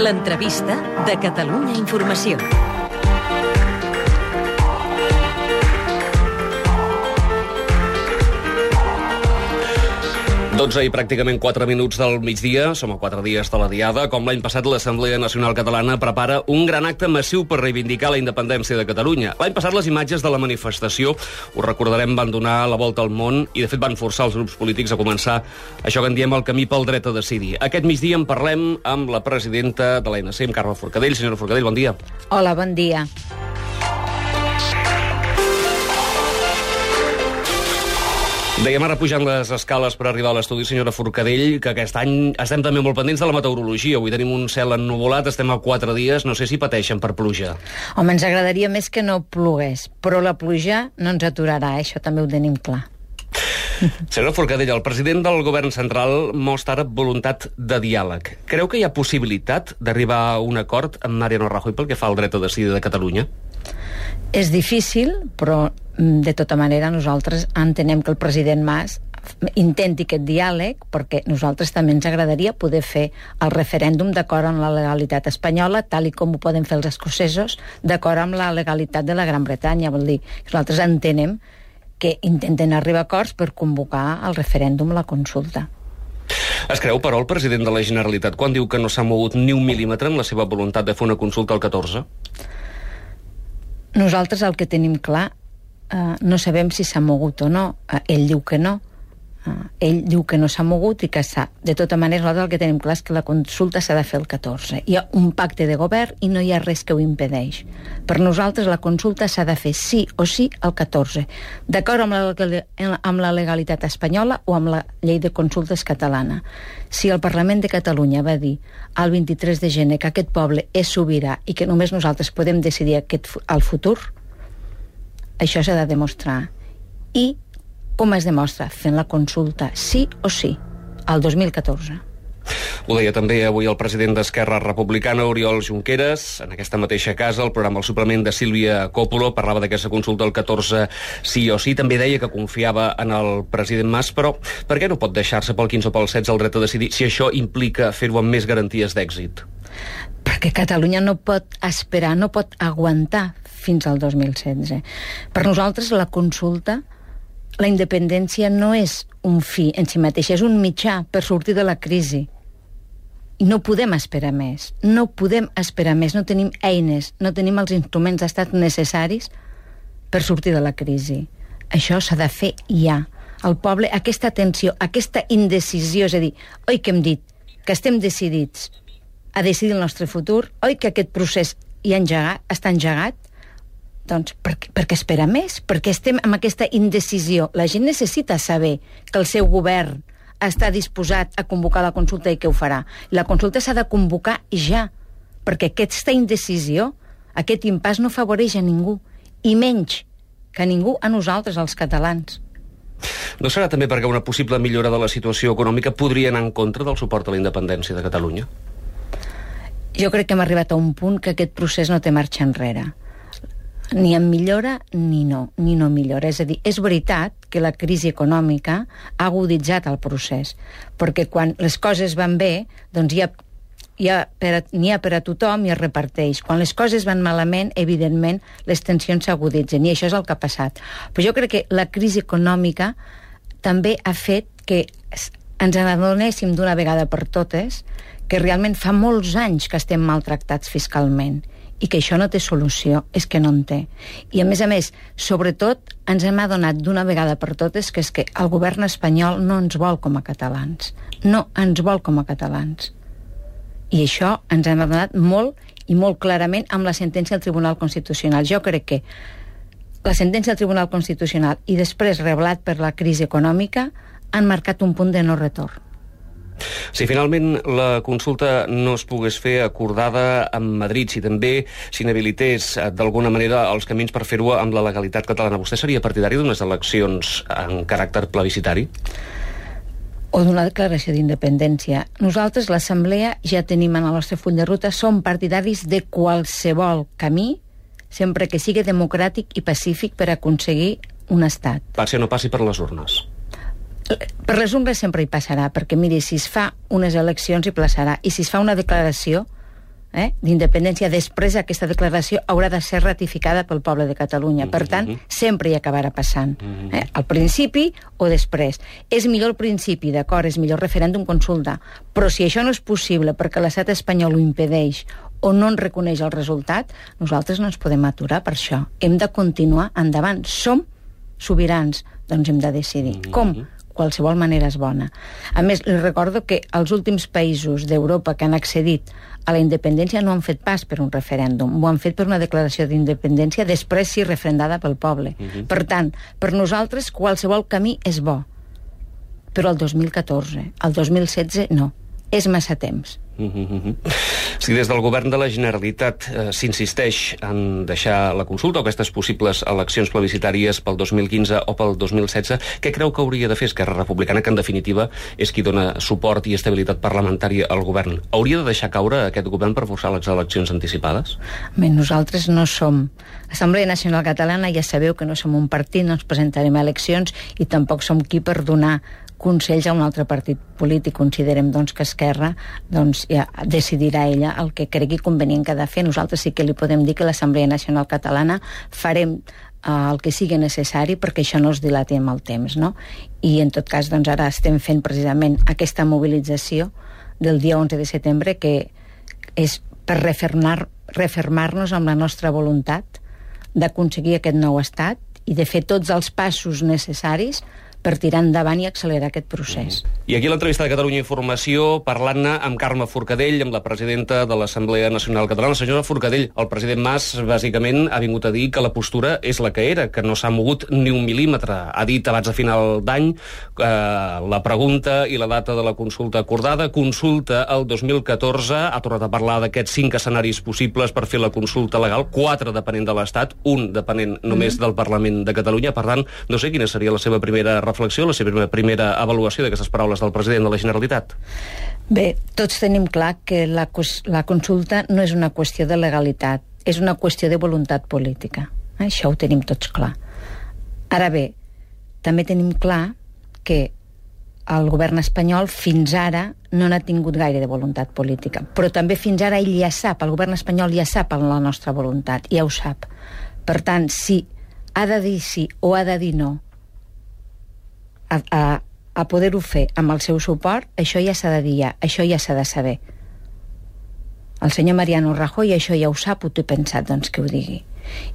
L'entrevista de Catalunya Informació. 12 i pràcticament 4 minuts del migdia, som a 4 dies de la diada. Com l'any passat, l'Assemblea Nacional Catalana prepara un gran acte massiu per reivindicar la independència de Catalunya. L'any passat, les imatges de la manifestació, ho recordarem, van donar la volta al món i, de fet, van forçar els grups polítics a començar això que en diem el camí pel dret a decidir. Aquest migdia en parlem amb la presidenta de l'ANC, amb Carme Forcadell. Senyora Forcadell, bon dia. Hola, bon dia. Dèiem ara pujant les escales per arribar a l'estudi, senyora Forcadell, que aquest any estem també molt pendents de la meteorologia. Avui tenim un cel ennuvolat, estem a quatre dies, no sé si pateixen per pluja. Home, ens agradaria més que no plogués, però la pluja no ens aturarà, eh? això també ho tenim clar. Senyora Forcadell, el president del govern central mostra ara voluntat de diàleg. Creu que hi ha possibilitat d'arribar a un acord amb Mariano Rajoy pel que fa al dret a decidir de Catalunya? És difícil, però mm, de tota manera nosaltres entenem que el president Mas intenti aquest diàleg perquè nosaltres també ens agradaria poder fer el referèndum d'acord amb la legalitat espanyola, tal i com ho poden fer els escocesos, d'acord amb la legalitat de la Gran Bretanya. Vol dir, nosaltres entenem que intenten arribar a acords per convocar el referèndum, la consulta. Es creu, però, el president de la Generalitat quan diu que no s'ha mogut ni un mil·límetre en la seva voluntat de fer una consulta al 14? Nosaltres el que tenim clar, eh, no sabem si s'ha mogut o no. Eh, ell diu que no. Eh, ell diu que no s'ha mogut i que s'ha... De tota manera, nosaltres el que tenim clar és que la consulta s'ha de fer el 14. Hi ha un pacte de govern i no hi ha res que ho impedeix. Per nosaltres la consulta s'ha de fer sí o sí el 14, d'acord amb, la, amb la legalitat espanyola o amb la llei de consultes catalana. Si el Parlament de Catalunya va dir el 23 de gener que aquest poble és sobirà i que només nosaltres podem decidir aquest, el futur, això s'ha de demostrar. I com es demostra? Fent la consulta, sí o sí, al 2014. Ho deia també avui el president d'Esquerra Republicana, Oriol Junqueras, en aquesta mateixa casa, el programa El Suplement de Sílvia Coppola, parlava d'aquesta consulta el 14 sí o sí, també deia que confiava en el president Mas, però per què no pot deixar-se pel 15 o pel 16 el dret a decidir si això implica fer-ho amb més garanties d'èxit? Perquè Catalunya no pot esperar, no pot aguantar fins al 2016. Per nosaltres la consulta la independència no és un fi en si mateixa, és un mitjà per sortir de la crisi. I no podem esperar més. No podem esperar més. No tenim eines, no tenim els instruments d'estat necessaris per sortir de la crisi. Això s'ha de fer ja. El poble, aquesta tensió, aquesta indecisió, és a dir, oi que hem dit que estem decidits a decidir el nostre futur, oi que aquest procés ja engegat, està engegat, doncs per, per què espera més? Perquè estem amb aquesta indecisió. La gent necessita saber que el seu govern està disposat a convocar la consulta i que ho farà. La consulta s'ha de convocar ja, perquè aquesta indecisió, aquest impàs no favoreix a ningú, i menys que a ningú a nosaltres, els catalans. No serà també perquè una possible millora de la situació econòmica podria anar en contra del suport a la independència de Catalunya? Jo crec que hem arribat a un punt que aquest procés no té marxa enrere ni en millora ni no, ni no millora. És a dir, és veritat que la crisi econòmica ha aguditzat el procés, perquè quan les coses van bé, doncs hi ha n'hi ha, per, ha per a tothom i es reparteix. Quan les coses van malament, evidentment, les tensions s'aguditzen, i això és el que ha passat. Però jo crec que la crisi econòmica també ha fet que ens adonéssim d'una vegada per totes que realment fa molts anys que estem maltractats fiscalment i que això no té solució, és que no en té. I a més a més, sobretot, ens hem adonat d'una vegada per totes que és que el govern espanyol no ens vol com a catalans. No ens vol com a catalans. I això ens hem adonat molt i molt clarament amb la sentència del Tribunal Constitucional. Jo crec que la sentència del Tribunal Constitucional i després reblat per la crisi econòmica han marcat un punt de no retorn. Si finalment la consulta no es pogués fer acordada amb Madrid, si també s'inhabilités eh, d'alguna manera els camins per fer-ho amb la legalitat catalana, vostè seria partidari d'unes eleccions en caràcter plebiscitari? o d'una declaració d'independència. Nosaltres, l'Assemblea, ja tenim en el nostre full de ruta, som partidaris de qualsevol camí, sempre que sigui democràtic i pacífic per aconseguir un estat. Passi o no passi per les urnes per les ungles sempre hi passarà, perquè miri, si es fa unes eleccions hi passarà, i si es fa una declaració, eh, d'independència, després aquesta declaració haurà de ser ratificada pel poble de Catalunya. Per tant, sempre hi acabarà passant. Eh? Al principi o després. És millor el principi, d'acord, és millor referèndum consulta, però si això no és possible perquè l'estat espanyol ho impedeix o no en reconeix el resultat, nosaltres no ens podem aturar per això. Hem de continuar endavant. Som sobirans, doncs hem de decidir. Com? Qualsevol manera és bona. A més, li recordo que els últims països d'Europa que han accedit a la independència no han fet pas per un referèndum, ho han fet per una declaració d'independència després sí referendada pel poble. Uh -huh. Per tant, per nosaltres qualsevol camí és bo, però el 2014, el 2016 no. És massa temps. Uh -huh. Si des del govern de la Generalitat eh, s'insisteix en deixar la consulta o aquestes possibles eleccions plebiscitàries pel 2015 o pel 2016, què creu que hauria de fer Esquerra Republicana, que en definitiva és qui dona suport i estabilitat parlamentària al govern? Hauria de deixar caure aquest govern per forçar les eleccions anticipades? Bé, nosaltres no som... L'Assemblea Nacional Catalana ja sabeu que no som un partit, no ens presentarem a eleccions i tampoc som qui per donar consells a un altre partit polític. Considerem doncs, que Esquerra doncs, ja decidirà ella el que cregui convenient que ha de fer. Nosaltres sí que li podem dir que l'Assemblea Nacional Catalana farem eh, el que sigui necessari perquè això no es dilati amb el temps. No? I en tot cas doncs, ara estem fent precisament aquesta mobilització del dia 11 de setembre que és per refermar-nos refermar amb la nostra voluntat d'aconseguir aquest nou estat i de fer tots els passos necessaris per tirar endavant i accelerar aquest procés. I aquí l'entrevista de Catalunya Informació, parlant-ne amb Carme Forcadell, amb la presidenta de l'Assemblea Nacional Catalana. Senyora Forcadell, el president Mas, bàsicament, ha vingut a dir que la postura és la que era, que no s'ha mogut ni un mil·límetre. Ha dit abans de final d'any eh, la pregunta i la data de la consulta acordada, consulta el 2014, ha tornat a parlar d'aquests cinc escenaris possibles per fer la consulta legal, quatre depenent de l'Estat, un depenent només mm. del Parlament de Catalunya. Per tant, no sé quina seria la seva primera reflexió, la seva primera avaluació d'aquestes paraules del president de la Generalitat? Bé, tots tenim clar que la, la consulta no és una qüestió de legalitat, és una qüestió de voluntat política. Això ho tenim tots clar. Ara bé, també tenim clar que el govern espanyol fins ara no n'ha tingut gaire de voluntat política, però també fins ara ell ja sap, el govern espanyol ja sap la nostra voluntat, ja ho sap. Per tant, si ha de dir sí o ha de dir no a, a, a poder-ho fer amb el seu suport, això ja s'ha de dir ja, això ja s'ha de saber. El senyor Mariano Rajoy això ja ho sap, ho té pensat, doncs que ho digui.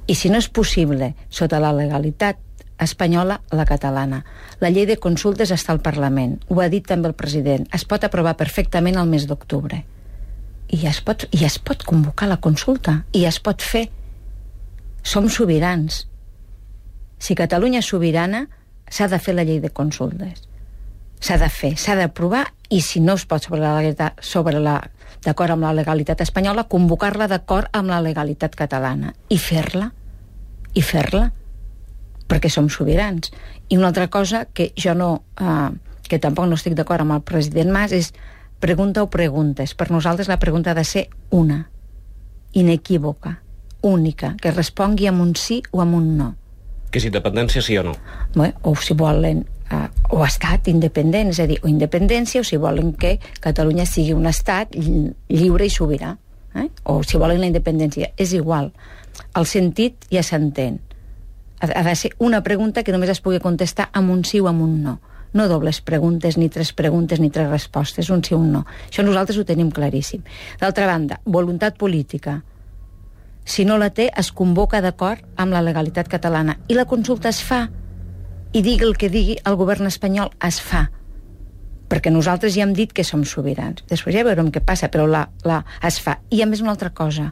I si no és possible, sota la legalitat espanyola, la catalana. La llei de consultes està al Parlament, ho ha dit també el president, es pot aprovar perfectament el mes d'octubre. I es, pot, I es pot convocar la consulta, i es pot fer. Som sobirans. Si Catalunya és sobirana, s'ha de fer la llei de consultes. S'ha de fer, s'ha d'aprovar i si no es pot sobre la legalitat, sobre la d'acord amb la legalitat espanyola, convocar-la d'acord amb la legalitat catalana i fer-la, i fer-la, perquè som sobirans. I una altra cosa que jo no, eh, que tampoc no estic d'acord amb el president Mas és pregunta o preguntes. Per nosaltres la pregunta ha de ser una, inequívoca, única, que respongui amb un sí o amb un no que és independència sí o no? Bé, o si volen uh, o estat independent, és a dir, o independència, o si volen que Catalunya sigui un estat lliure i sobirà, eh? o si volen la independència, és igual. El sentit ja s'entén. Ha de ser una pregunta que només es pugui contestar amb un sí o amb un no. No dobles preguntes, ni tres preguntes, ni tres respostes, un sí o un no. Això nosaltres ho tenim claríssim. D'altra banda, voluntat política, si no la té, es convoca d'acord amb la legalitat catalana. I la consulta es fa. I digui el que digui el govern espanyol, es fa. Perquè nosaltres ja hem dit que som sobirans. Després ja veurem què passa, però la, la, es fa. I a més una altra cosa.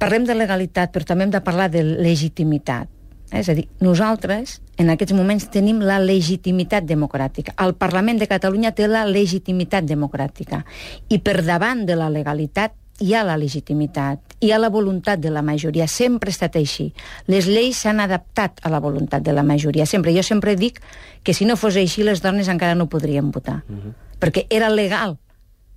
Parlem de legalitat, però també hem de parlar de legitimitat. És a dir, nosaltres en aquests moments tenim la legitimitat democràtica. El Parlament de Catalunya té la legitimitat democràtica. I per davant de la legalitat hi ha la legitimitat, hi ha la voluntat de la majoria, sempre ha estat així. Les lleis s'han adaptat a la voluntat de la majoria, sempre. Jo sempre dic que si no fos així les dones encara no podrien votar, uh mhm. -huh. perquè era legal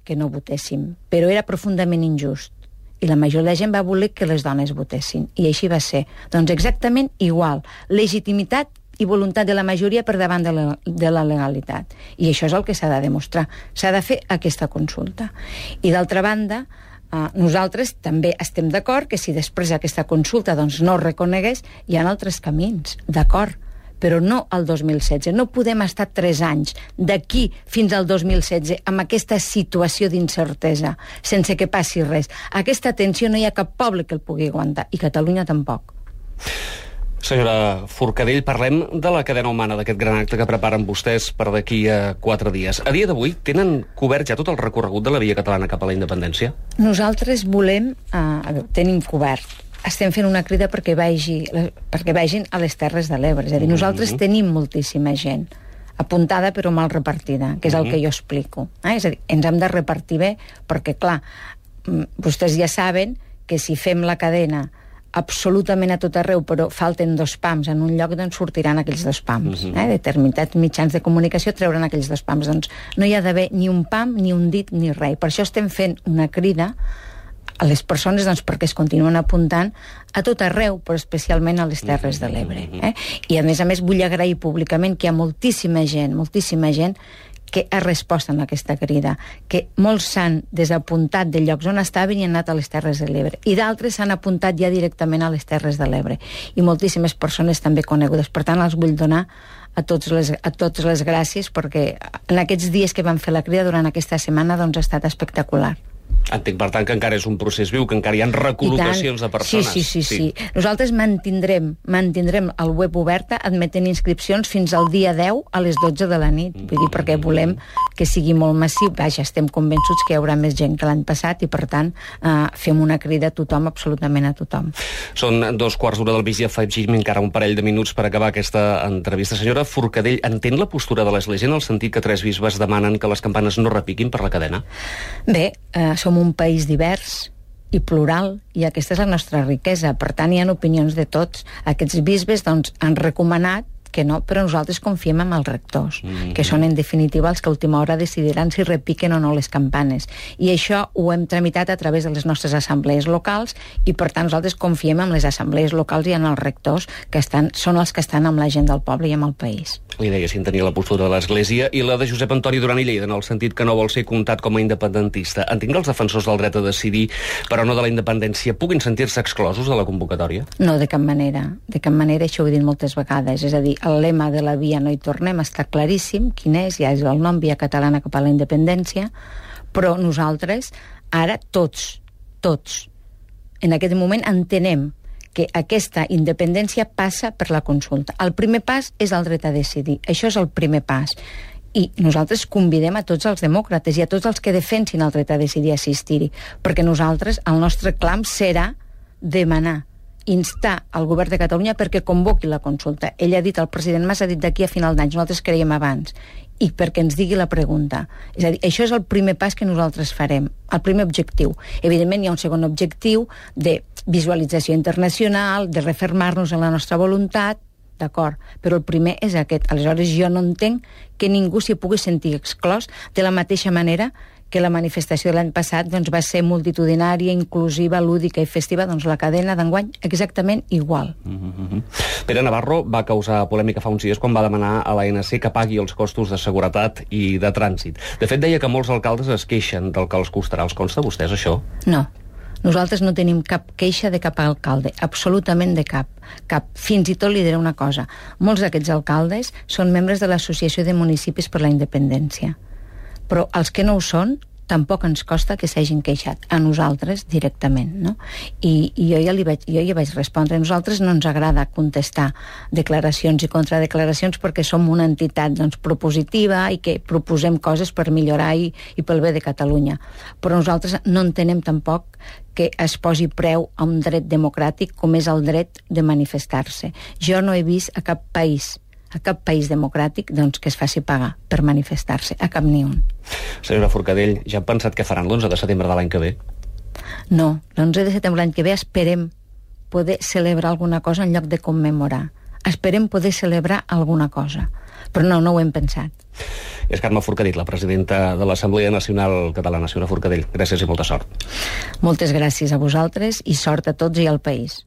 que no votéssim, però era profundament injust. I la majoria de la gent va voler que les dones votessin, i així va ser. Doncs exactament igual. Legitimitat i voluntat de la majoria per davant de la, de la legalitat. I això és el que s'ha de demostrar. S'ha de fer aquesta consulta. I d'altra banda, Uh, nosaltres també estem d'acord que si després aquesta consulta doncs, no es reconegués, hi ha altres camins, d'acord, però no al 2016. No podem estar tres anys d'aquí fins al 2016 amb aquesta situació d'incertesa, sense que passi res. Aquesta tensió no hi ha cap poble que el pugui aguantar, i Catalunya tampoc. Senyora Forcadell, parlem de la cadena humana, d'aquest gran acte que preparen vostès per d'aquí a quatre dies. A dia d'avui tenen cobert ja tot el recorregut de la via catalana cap a la independència? Nosaltres volem... Eh, tenim cobert. Estem fent una crida perquè, vagi, perquè vagin a les Terres de l'Ebre. És a dir, nosaltres mm -hmm. tenim moltíssima gent apuntada però mal repartida, que és el mm -hmm. que jo explico. Eh? És a dir, ens hem de repartir bé perquè, clar, mm, vostès ja saben que si fem la cadena absolutament a tot arreu, però falten dos pams en un lloc, doncs sortiran aquells dos pams. Uh -huh. eh? Determinats mitjans de comunicació treuran aquells dos pams. Doncs no hi ha d'haver ni un pam, ni un dit, ni res. Per això estem fent una crida a les persones doncs, perquè es continuen apuntant a tot arreu, però especialment a les Terres de l'Ebre. Eh? I a més a més vull agrair públicament que hi ha moltíssima gent, moltíssima gent que ha respost a aquesta crida, que molts s'han desapuntat de llocs on estaven i han anat a les Terres de l'Ebre, i d'altres s'han apuntat ja directament a les Terres de l'Ebre, i moltíssimes persones també conegudes. Per tant, els vull donar a tots les, a tots les gràcies perquè en aquests dies que van fer la crida durant aquesta setmana doncs ha estat espectacular. Entenc, per tant, que encara és un procés viu, que encara hi ha recol·locacions de persones. Sí, sí, sí, sí, sí. Nosaltres mantindrem, mantindrem el web oberta admetent inscripcions fins al dia 10 a les 12 de la nit. Vull dir, perquè volem que sigui molt massiu. Vaja, estem convençuts que hi haurà més gent que l'any passat i, per tant, eh, fem una crida a tothom, absolutament a tothom. Són dos quarts d'hora del mig i afegim encara un parell de minuts per acabar aquesta entrevista. Senyora Forcadell, entén la postura de l'Església en el sentit que tres bisbes demanen que les campanes no repiquin per la cadena? Bé, eh, som un país divers i plural, i aquesta és la nostra riquesa. Per tant, hi ha opinions de tots. Aquests bisbes doncs, han recomanat que no, però nosaltres confiem en els rectors, mm -hmm. que són en definitiva els que a última hora decidiran si repiquen o no les campanes. I això ho hem tramitat a través de les nostres assemblees locals i per tant nosaltres confiem en les assemblees locals i en els rectors que estan, són els que estan amb la gent del poble i amb el país. Li deia sin tenir la postura de l'Església i la de Josep Antoni Duran i Lleida en el sentit que no vol ser comptat com a independentista. Entenc que els defensors del dret a decidir, però no de la independència, puguin sentir-se exclosos de la convocatòria? No, de cap manera. De cap manera, això ho he dit moltes vegades. És a dir, el lema de la via no hi tornem està claríssim, quin és, ja és el nom, via catalana cap a la independència, però nosaltres, ara tots, tots, en aquest moment entenem que aquesta independència passa per la consulta. El primer pas és el dret a decidir. Això és el primer pas. I nosaltres convidem a tots els demòcrates i a tots els que defensin el dret a decidir assistir-hi, perquè nosaltres, el nostre clam serà demanar instar al govern de Catalunya perquè convoqui la consulta. Ell ha dit, el president Mas ha dit d'aquí a final d'any, nosaltres creiem abans, i perquè ens digui la pregunta. És a dir, això és el primer pas que nosaltres farem, el primer objectiu. Evidentment hi ha un segon objectiu de visualització internacional, de refermar-nos en la nostra voluntat, d'acord, però el primer és aquest. Aleshores, jo no entenc que ningú s'hi pugui sentir exclòs de la mateixa manera que la manifestació de l'any passat doncs, va ser multitudinària, inclusiva, lúdica i festiva, doncs la cadena d'enguany exactament igual. Mm -hmm. Pere Navarro va causar polèmica fa uns dies quan va demanar a l'ANC que pagui els costos de seguretat i de trànsit. De fet, deia que molts alcaldes es queixen del que els costarà. Els consta vostès, això? No. Nosaltres no tenim cap queixa de cap alcalde, absolutament de cap. cap. Fins i tot li diré una cosa. Molts d'aquests alcaldes són membres de l'Associació de Municipis per la Independència però els que no ho són tampoc ens costa que s'hagin queixat a nosaltres directament, no? I, i jo, ja li vaig, jo ja vaig respondre, a nosaltres no ens agrada contestar declaracions i contradeclaracions perquè som una entitat doncs, propositiva i que proposem coses per millorar i, i pel bé de Catalunya. Però nosaltres no entenem tampoc que es posi preu a un dret democràtic com és el dret de manifestar-se. Jo no he vist a cap país a cap país democràtic doncs, que es faci pagar per manifestar-se, a cap ni un. Senyora Forcadell, ja han pensat què faran l'11 de setembre de l'any que ve? No, l'11 de setembre l'any que ve esperem poder celebrar alguna cosa en lloc de commemorar. Esperem poder celebrar alguna cosa. Però no, no ho hem pensat. És Carme Forcadell, la presidenta de l'Assemblea Nacional Catalana. Senyora Forcadell, gràcies i molta sort. Moltes gràcies a vosaltres i sort a tots i al país.